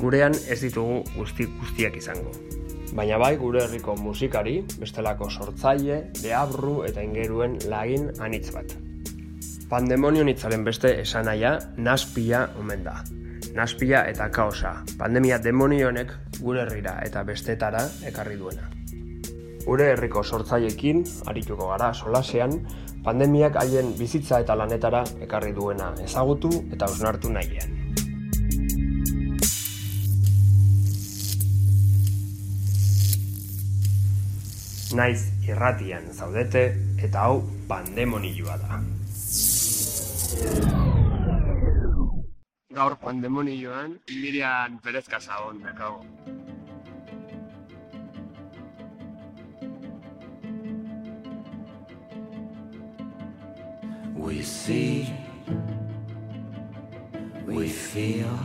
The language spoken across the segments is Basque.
Gurean ez ditugu guzti guztiak izango baina bai gure herriko musikari, bestelako sortzaile, deabru eta ingeruen lagin anitz bat. Pandemonio nitzaren beste esanaia, naspia omen da. Naspia eta kaosa, pandemia demonionek gure herrira eta bestetara ekarri duena. Gure herriko sortzailekin, arituko gara solasean, pandemiak haien bizitza eta lanetara ekarri duena ezagutu eta osnartu nahian. Naiz irratian zaudete eta hau pandemonioa da. Gaur pandemonioan Mirian Perez Casaon dakago. We see We feel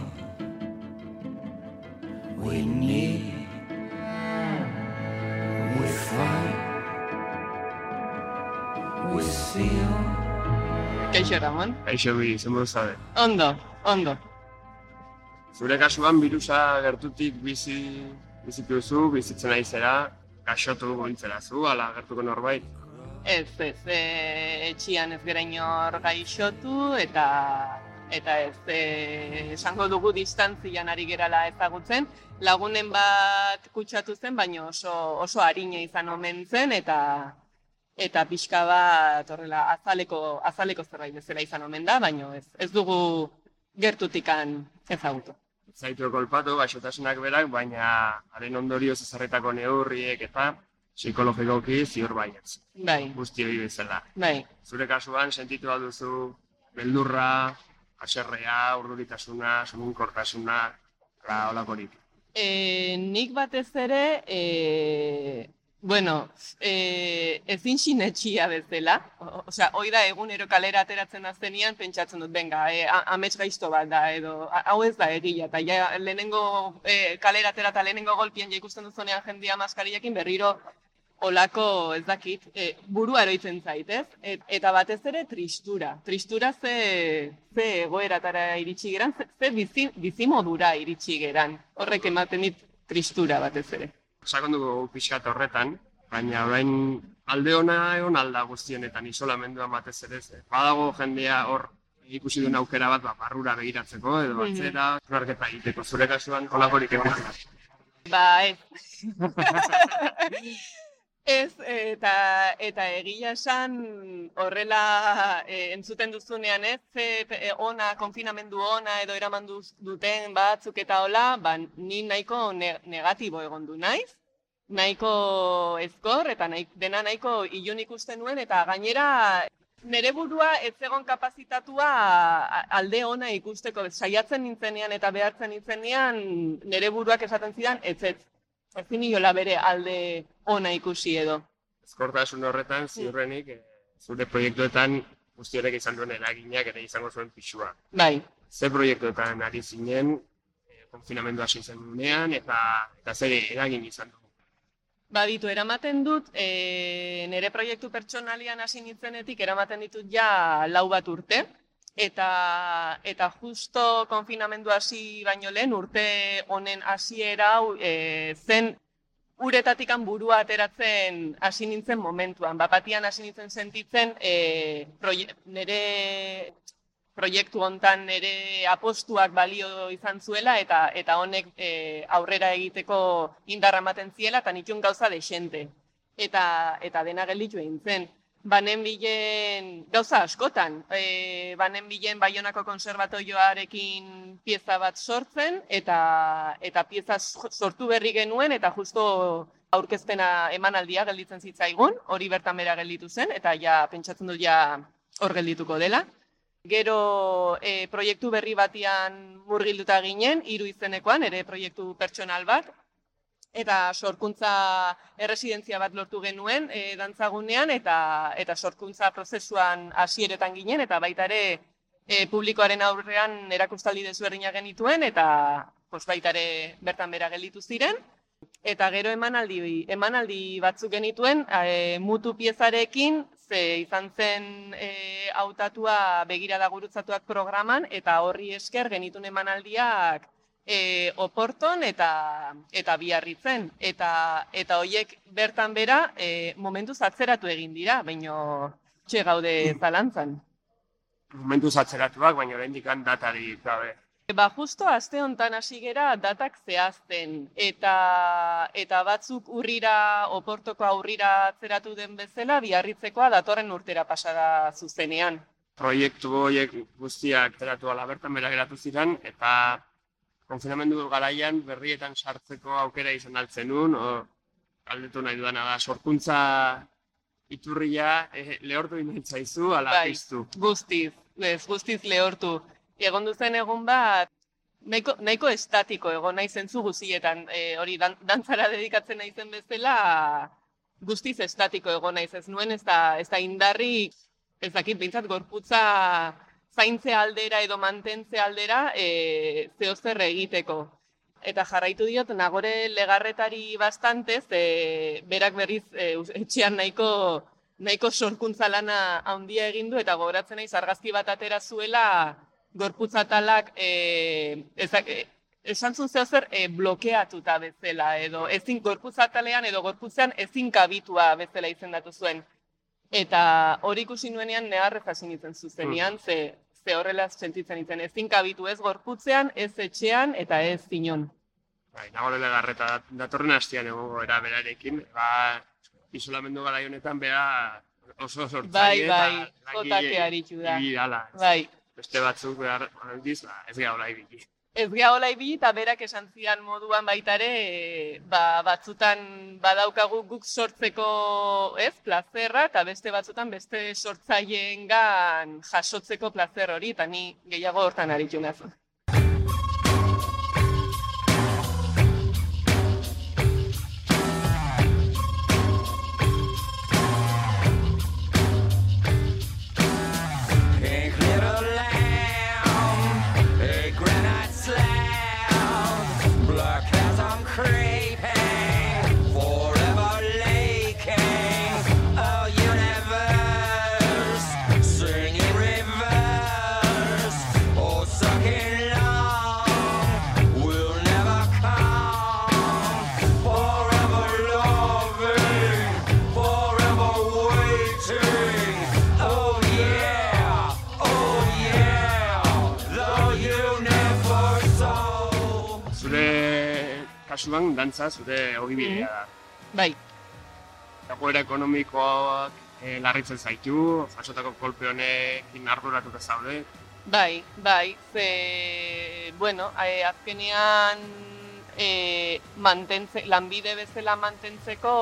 We need Kaixo, Ramon? Kaixo, bi, zen zabe. Ondo, ondo. Zure kasuan birusa gertutik bizi, bizitu duzu, bizitzen ari zera, kaxotu gointzera zu, ala gertuko norbait? Ez, ez, e, etxian ez gera inor gaixotu, eta eta ez e, esango dugu distantzian ari gerala ezagutzen, lagunen bat kutsatu zen, baina oso, oso harina izan omen zen, eta eta pixka bat horrela azaleko, azaleko zerbait bezala izan omen da, baina ez, ez dugu gertutikan ezagutu. Zaitu kolpatu, gaixotasunak berak, baina haren ondorio zezarretako neurriek eta psikologikoki ziur baietz. Bai. Guzti hori bezala. Bai. Zure kasuan, sentitu duzu beldurra, aserrea, urduritasuna, sumunkortasuna, la olakorik. E, nik batez ere, e, Bueno, eh, ezin sinetxia bezala, osea, hoi da egunero kalera ateratzen aztenian, pentsatzen dut, benga, eh, amets gaizto bat da, edo, hau ez da egia, eta ja, lehenengo eh, kalera atera eta lehenengo golpien ja ikusten duzunean jendia maskariakin berriro olako, ez dakit, eh, burua eroitzen zait, ez? Et, eta batez ere tristura, tristura ze, ze egoeratara iritsi geran, ze, ze bizi, bizimodura iritsi geran, horrek ematen dit tristura batez ere sakon dugu pixkat horretan, baina orain alde ona egon alda guztienetan isolamendua batez ere. Badago jendea hor ikusi duen aukera bat ba, barrura begiratzeko edo mhm. batzera, mm egiteko zure kasuan holakorik egon. Ba. ez, eta, eta egia esan horrela e, entzuten duzunean ez, e, ona, konfinamendu ona edo eraman duten batzuk eta hola, ba, ni nahiko negatibo egon du naiz, nahiko ezkor eta nahi, dena nahiko ilun ikusten nuen eta gainera nere burua ez egon kapazitatua alde ona ikusteko. Saiatzen nintzenean eta behartzen nintzenean nere buruak esaten zidan ez ez ezin iola bere alde ona ikusi edo. Ezkortasun horretan ziurrenik eh, zure proiektuetan guzti horrek izan duen eraginak eta izango zuen pixua. Bai. Ze proiektuetan ari zinen, eh, konfinamendu hasi zen dunean eta, eta zer eragin izan du? Baditu, eramaten dut, e, nire proiektu pertsonalian hasi nintzenetik, eramaten ditut ja lau bat urte, eta, eta justo konfinamendu hasi baino lehen, urte honen hasiera e, zen uretatikan burua ateratzen hasi nintzen momentuan. Bapatian hasi nintzen sentitzen e, nire proiektu hontan ere apostuak balio izan zuela eta eta honek e, aurrera egiteko indarra ematen ziela eta nitun gauza de xente. Eta, eta dena gelditu egin zen. Banen bilen gauza askotan. E, banen bilen Baionako konservatoioarekin pieza bat sortzen eta eta pieza sortu berri genuen eta justo aurkezpena emanaldia gelditzen zitzaigun, hori bertan bera gelditu zen eta ja pentsatzen dut ja hor geldituko dela. Gero e, proiektu berri batian murgilduta ginen, hiru izenekoan, ere proiektu pertsonal bat, eta sorkuntza erresidentzia bat lortu genuen e, dantzagunean, eta, eta sorkuntza prozesuan hasieretan ginen, eta baita ere e, publikoaren aurrean erakustaldi desberdina genituen, eta pos, baita ere bertan bera gelditu ziren. Eta gero emanaldi, emanaldi batzuk genituen, e, mutu piezarekin, ze izan zen e, hautatua begirada gurutzatuak programan, eta horri esker genitun emanaldiak e, oporton eta eta biarritzen. Eta, eta hoiek bertan bera e, momentu zatzeratu egin dira, baino txe gaude zalantzan. Momentu zatzeratuak, baina oraindik datari gabe. Ba, justo aste hontan hasi gera datak zehazten eta eta batzuk urrira oportoko aurrira atzeratu den bezala biarritzekoa datorren urtera pasada zuzenean. Proiektu horiek guztiak zeratu ala bertan bera geratu ziren eta konfinamendu garaian berrietan sartzeko aukera izan altzen nun, o, galdetu nahi dudana da, sorkuntza iturria eh, lehortu imentzaizu, ala bai, piztu. Guztiz, ez, guztiz lehortu. Egon duzen egun bat, nahiko, nahiko estatiko egon nahi zentzu guzietan, e, hori dan, dantzara dedikatzen nahi zen bezala, guztiz estatiko egon nahi ez nuen, ez da, ez da indarri, ez dakit bintzat gorputza zaintze aldera edo mantentze aldera e, zehozer egiteko. Eta jarraitu diot, nagore legarretari bastantez, e, berak berriz e, etxean nahiko nahiko sorkuntza lana handia egin du eta gogoratzen naiz argazki bat atera zuela gorputzatalak e, ezak, e, esan zuen zer e, blokeatuta bezala edo ezin gorputzatalean edo gorputzean ezin kabitua bezala izendatu zuen. Eta hori ikusi nuenean neharrez hasi nintzen zuzenian, mm. ze, ze horrela sentitzen nintzen ezin kabitu ez gorputzean, ez etxean eta ez zinon. Bai, nagorele garreta datorren hastian egongo era berarekin, ba, isolamendu gara honetan bera oso sortzaile. Bai, bai, jotake haritxu da. Bai, beste batzuk behar aldiz, ba, ez gara hola ibili. Ez gara hola ibili eta berak esan zidan moduan baitare, ba, batzutan badaukagu guk sortzeko ez, plazerra, eta beste batzutan beste sortzaileen jasotzeko plazer hori, eta ni gehiago hortan aritu nazu. Kasuan dantza zure hori bidea da. Bai. Egoera ekonomikoak e, larritzen zaitu, jasotako kolpe honekin arduratuta zaude. Bai, bai, ze, bueno, e, azkenean e, mantentze, lanbide bezala mantentzeko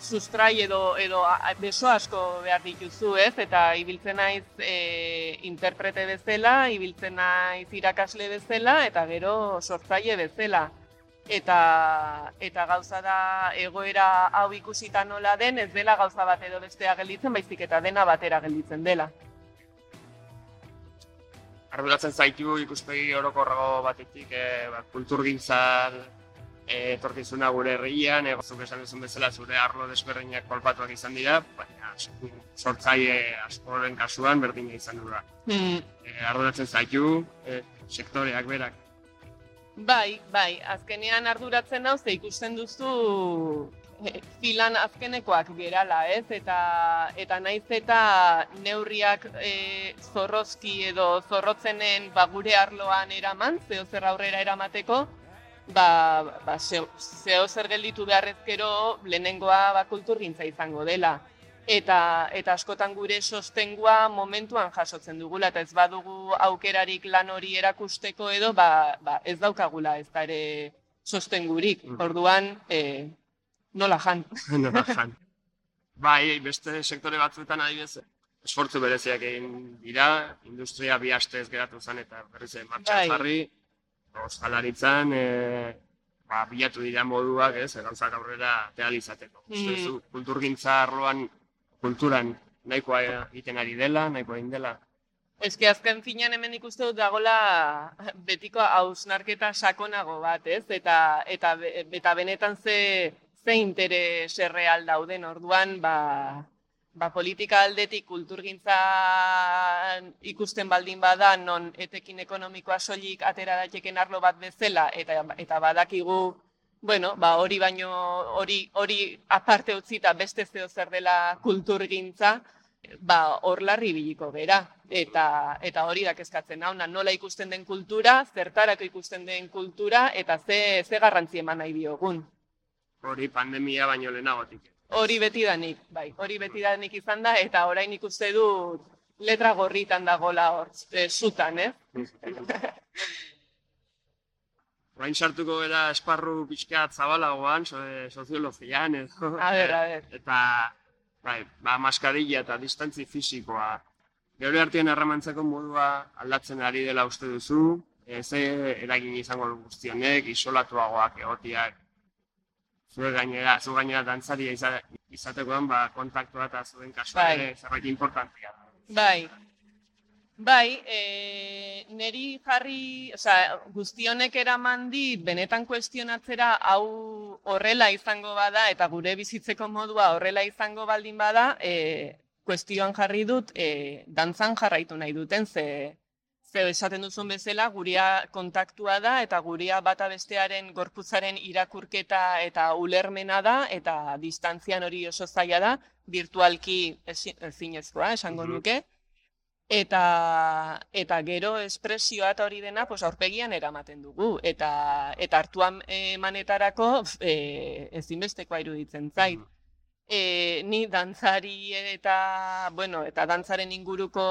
sustrai edo edo beso asko behar dituzu, ez? Eta ibiltzen naiz e, interprete bezala, ibiltzen naiz irakasle bezala eta gero sortzaile bezala. Eta eta gauza da egoera hau ikusita nola den, ez dela gauza bat edo bestea gelditzen, baizik eta dena batera gelditzen dela. Arduratzen zaitu ikuspegi orokorrago batetik, e, ba, kulturgintzan etorkizuna gure herrian, egozuk esan duzun bezala zure arlo desberdinak kolpatuak izan dira, baina sortzaile askoren kasuan berdina izan dura. Mm. E, arduratzen zaitu, e, sektoreak berak. Bai, bai, azkenean arduratzen hau ze ikusten duzu e, filan azkenekoak gerala, ez? Eta eta naiz eta neurriak e, zorrozki edo zorrotzenen ba, gure arloan eraman, zeo zer aurrera eramateko, ba, ba zeo zer gelditu beharrezkero lehenengoa ba, kulturgintza izango dela. Eta, eta askotan gure sostengua momentuan jasotzen dugula, eta ez badugu aukerarik lan hori erakusteko edo, ba, ba ez daukagula ez da ere sostengurik. Mm. Orduan, e, nola jan. nola jan. Bai, beste sektore batzuetan adibidez, esfortzu bereziak egin dira, industria bi astez geratu zen eta berriz martxan Bai. jarri, ostalaritzan, e, ba, bilatu dira moduak, ez, gauzak aurrera tealizateko. Mm. Uste duzu, kulturgintza arloan, kulturan nahikoa egiten ari dela, nahikoa egin dela. Eske azken finean hemen ikuste dut dagola betiko hausnarketa sakonago bat, ez? Eta eta eta benetan ze ze interes erreal dauden. Orduan, ba ba politika aldetik kulturgintza ikusten baldin bada non etekin ekonomikoa soilik atera daiteken arlo bat bezala eta eta badakigu Bueno, ba hori baino hori hori aparte utzita beste zeo zer dela kulturgintza, ba hor larri biliko gera eta eta hori da kezkatzen nauna nola ikusten den kultura, zertarako ikusten den kultura eta ze ze garrantzi eman nahi diogun. Hori pandemia baino lehenagotik. Hori beti danik, bai, hori beti danik izan da eta orain ikuste dut letra gorritan dagola hor e, zutan, eh? Orain sartuko gara esparru pixkat zabalagoan, so, eh, soziologian edo. A ber, a ber. Eta, bai, ba, maskarilla eta distantzi fisikoa. Geure artean harramantzeko modua aldatzen ari dela uste duzu, e, ze eragin izango guztionek, isolatuagoak egotiak, zure gainera, zu gainera dantzaria iza- izatekoan, ba, kontaktua eta zuen kasua Bai. ere zerbait importantia. Bai. Bai, e, neri jarri, osea, guztionek eraman dit benetan kuestionatzera hau horrela izango bada eta gure bizitzeko modua horrela izango baldin bada, e, kuestioan jarri dut e, dantzan jarraitu nahi duten ze ze esaten duzun bezala guria kontaktua da eta guria bata bestearen gorputzaren irakurketa eta ulermena da eta distantzian hori oso zaila da, virtualki ezi- ezinezkoa esango Mhm. nuke. Eta, eta gero espresioa eta hori dena pues, aurpegian eramaten dugu. Eta, eta hartuan emanetarako e, ezinbestekoa iruditzen zait. E, ni dantzari eta, bueno, eta dantzaren inguruko,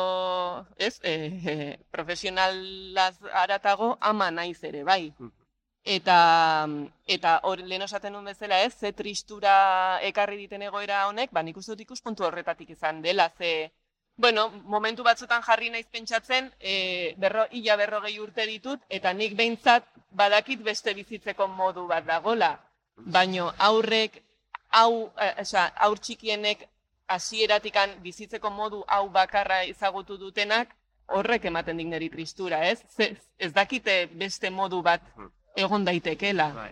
ez, e, e, profesionalaz aratago ama naiz ere, bai. Mhm. Eta, eta hor, lehen esaten nuen bezala ez, ze tristura ekarri diten egoera honek, ba nik uste dut ikuspuntu horretatik izan dela, ze, bueno, momentu batzutan jarri naiz pentsatzen, e, berro, ila berrogei urte ditut, eta nik behintzat badakit beste bizitzeko modu bat dagola. Baino aurrek, hau, eh, osea, aur txikienek hasieratikan bizitzeko modu hau bakarra ezagutu dutenak, horrek ematen dik neri tristura, ez? Ze, ez dakite beste modu bat egon daitekela. Bai.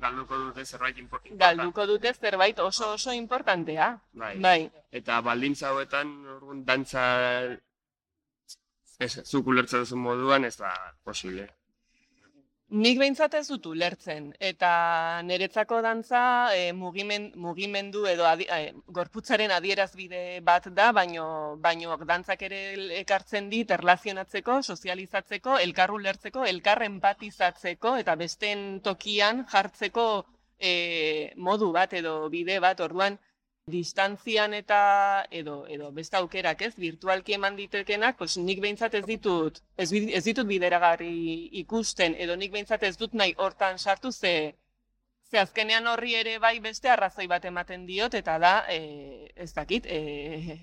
Galduko dute zerbait importantea. Galduko dute zerbait oso oso importantea. Bai. Bai. Eta baldintza hauetan, orduan, dantza ez, zuk ulertzen duzun moduan, ez da posible. Nik behintzat ez dut ulertzen, eta niretzako dantza e, mugimen, mugimendu edo adi, e, gorputzaren adierazbide bat da, baino, baino dantzak ere ekartzen dit erlazionatzeko, sozializatzeko, elkar ulertzeko, elkar empatizatzeko, eta besteen tokian jartzeko e, modu bat edo bide bat, orduan, distantzian eta edo edo beste aukerak ez virtualki eman ditekenak, pues nik behintzat ez ditut ez, ez ditut bideragarri ikusten edo nik behintzat ez dut nahi hortan sartu ze ze azkenean horri ere bai beste arrazoi bat ematen diot eta da e, ez dakit e,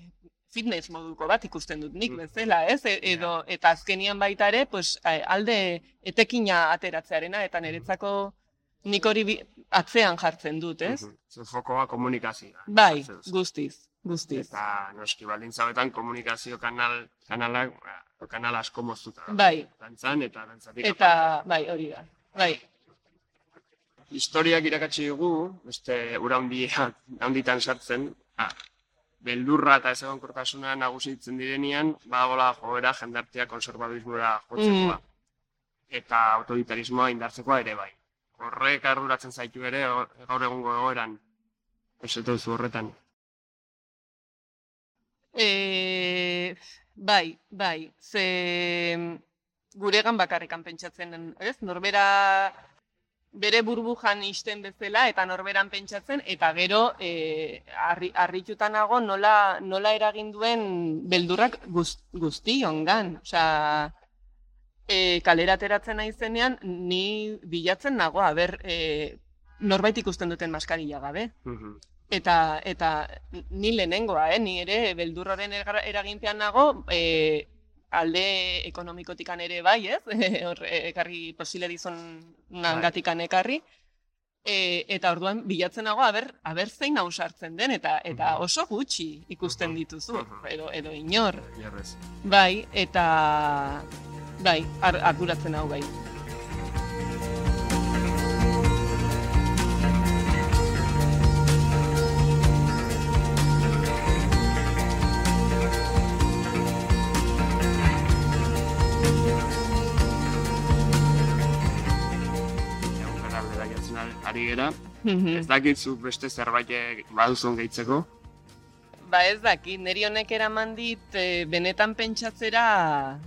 fitness moduko bat ikusten dut nik Mm. bezala, ez? E, edo eta azkenian baita ere, pues alde etekina ateratzearena eta niretzako nik hori atzean jartzen dut, ez? Zu fokoa komunikazioa. Bai, guztiz, guztiz. Eta noski baldintza hauetan komunikazio kanal, kanalak, ba, kanal asko moztuta. Bai, Dantzan eta dantzatik. eta bai, hori da. Bai, Historiak irakatsi dugu, beste ura handitan sartzen, ah, beldurra eta ez egonkortasuna nagusitzen direnean, badagola joera jendartea konservadismora jotzekoa. Eta autoritarismoa indartzekoa ere bai. Horrek arduratzen zaitu ere gaur egungo egoeran. Ez duzu horretan. e, bai, bai, ze guregan bakarrikan pentsatzen, ez? Norbera bere burbujan isten bezala eta norberan pentsatzen eta gero e, arri, nago nola, nola eragin duen beldurrak guz, guztiongan. Osea, e, kalera ateratzen naizenean ni bilatzen nago, aber, e, norbait ikusten duten maskarilla gabe. Eta, eta ni lehenengoa, eh? ni ere beldurroren eraginpean nago, e, alde ekonomikotikan ere bai, ez? Hor, ekarri posile dizon nangatikan bai. ekarri. E, eta orduan bilatzen nago aber, aber zein sartzen den, eta eta oso gutxi ikusten dituzu, edo, edo inor. Bai, eta bai, arduratzen hau bai. ari gera. Mhm. ez dakit zu beste zerbait baduzun gehitzeko? Ba ez dakit, neri honek eraman dit e, benetan pentsatzera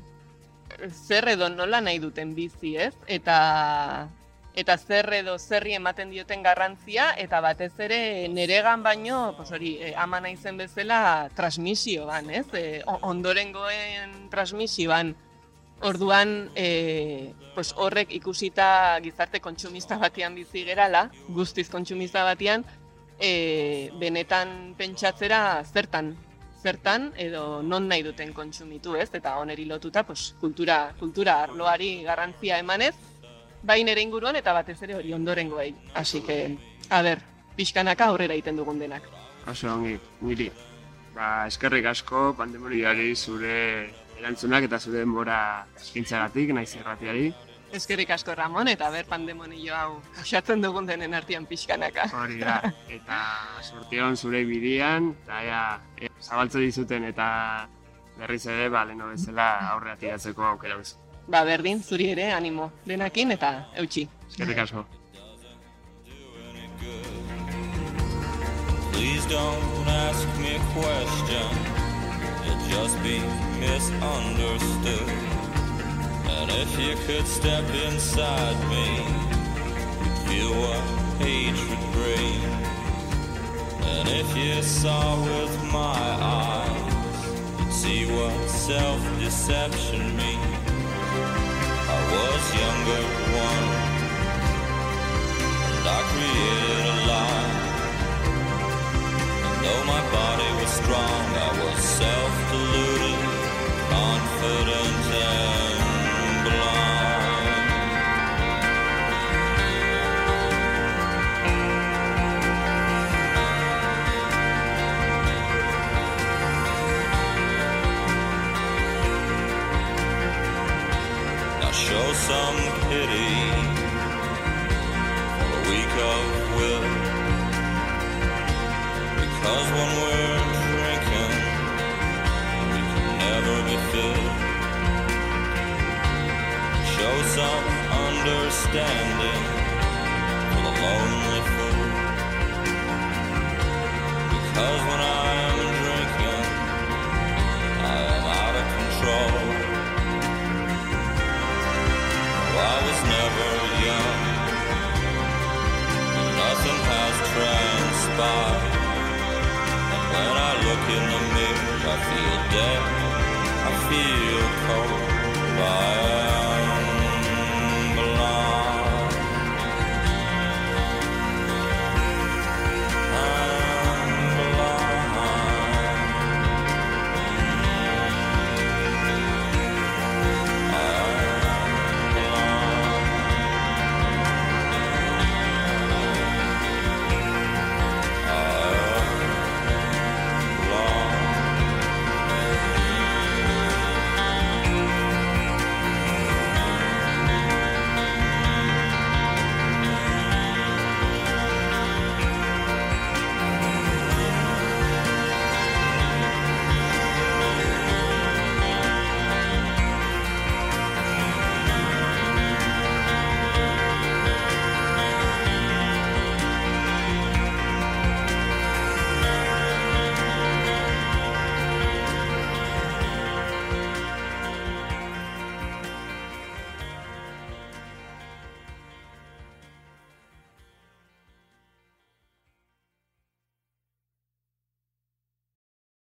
zer edo nola nahi duten bizi, ez? Eta eta zer edo zerri ematen dioten garrantzia eta batez ere neregan baino, pues hori, e, ama naizen bezala transmisioan, ez? E, ondorengoen transmisioan. Orduan, e, pues horrek ikusita gizarte kontsumista batian bizi gerala, guztiz kontsumista batian, e, benetan pentsatzera zertan, zertan edo non nahi duten kontsumitu, ez? Eta oneri lotuta, pues, kultura, kultura arloari garrantzia emanez, bain ere inguruan eta batez ere hori ondorengoei. Así que, a ber, pixkanaka aurrera egiten dugun denak. Oso ongi, niri. Ba, eskerrik asko, pandemoriari zure erantzunak eta zure denbora eskintzagatik, naiz erratiari. Ezkerrik asko Ramon eta ber pandemonio hau osatzen dugun denen artean pixkanaka. Hori da, eta sortion zure bidian, eta ea, e, zabaltze dizuten eta berriz ere, ba, leno bezala aurre atiratzeko aukera bezu. Ba, berdin, zuri ere, animo, denakin eta eutxi. Ezkerrik asko. Please don't ask me a question It'd just be misunderstood. And if you could step inside me, you'd feel what hatred brings. And if you saw with my eyes, you'd see what self-deception means. I was younger once, and I created a lie. And though my body was strong, I was self-deluded, confident some pity for the weak of will. Cause when we're drinking, we can never be filled. Show some understanding Bye.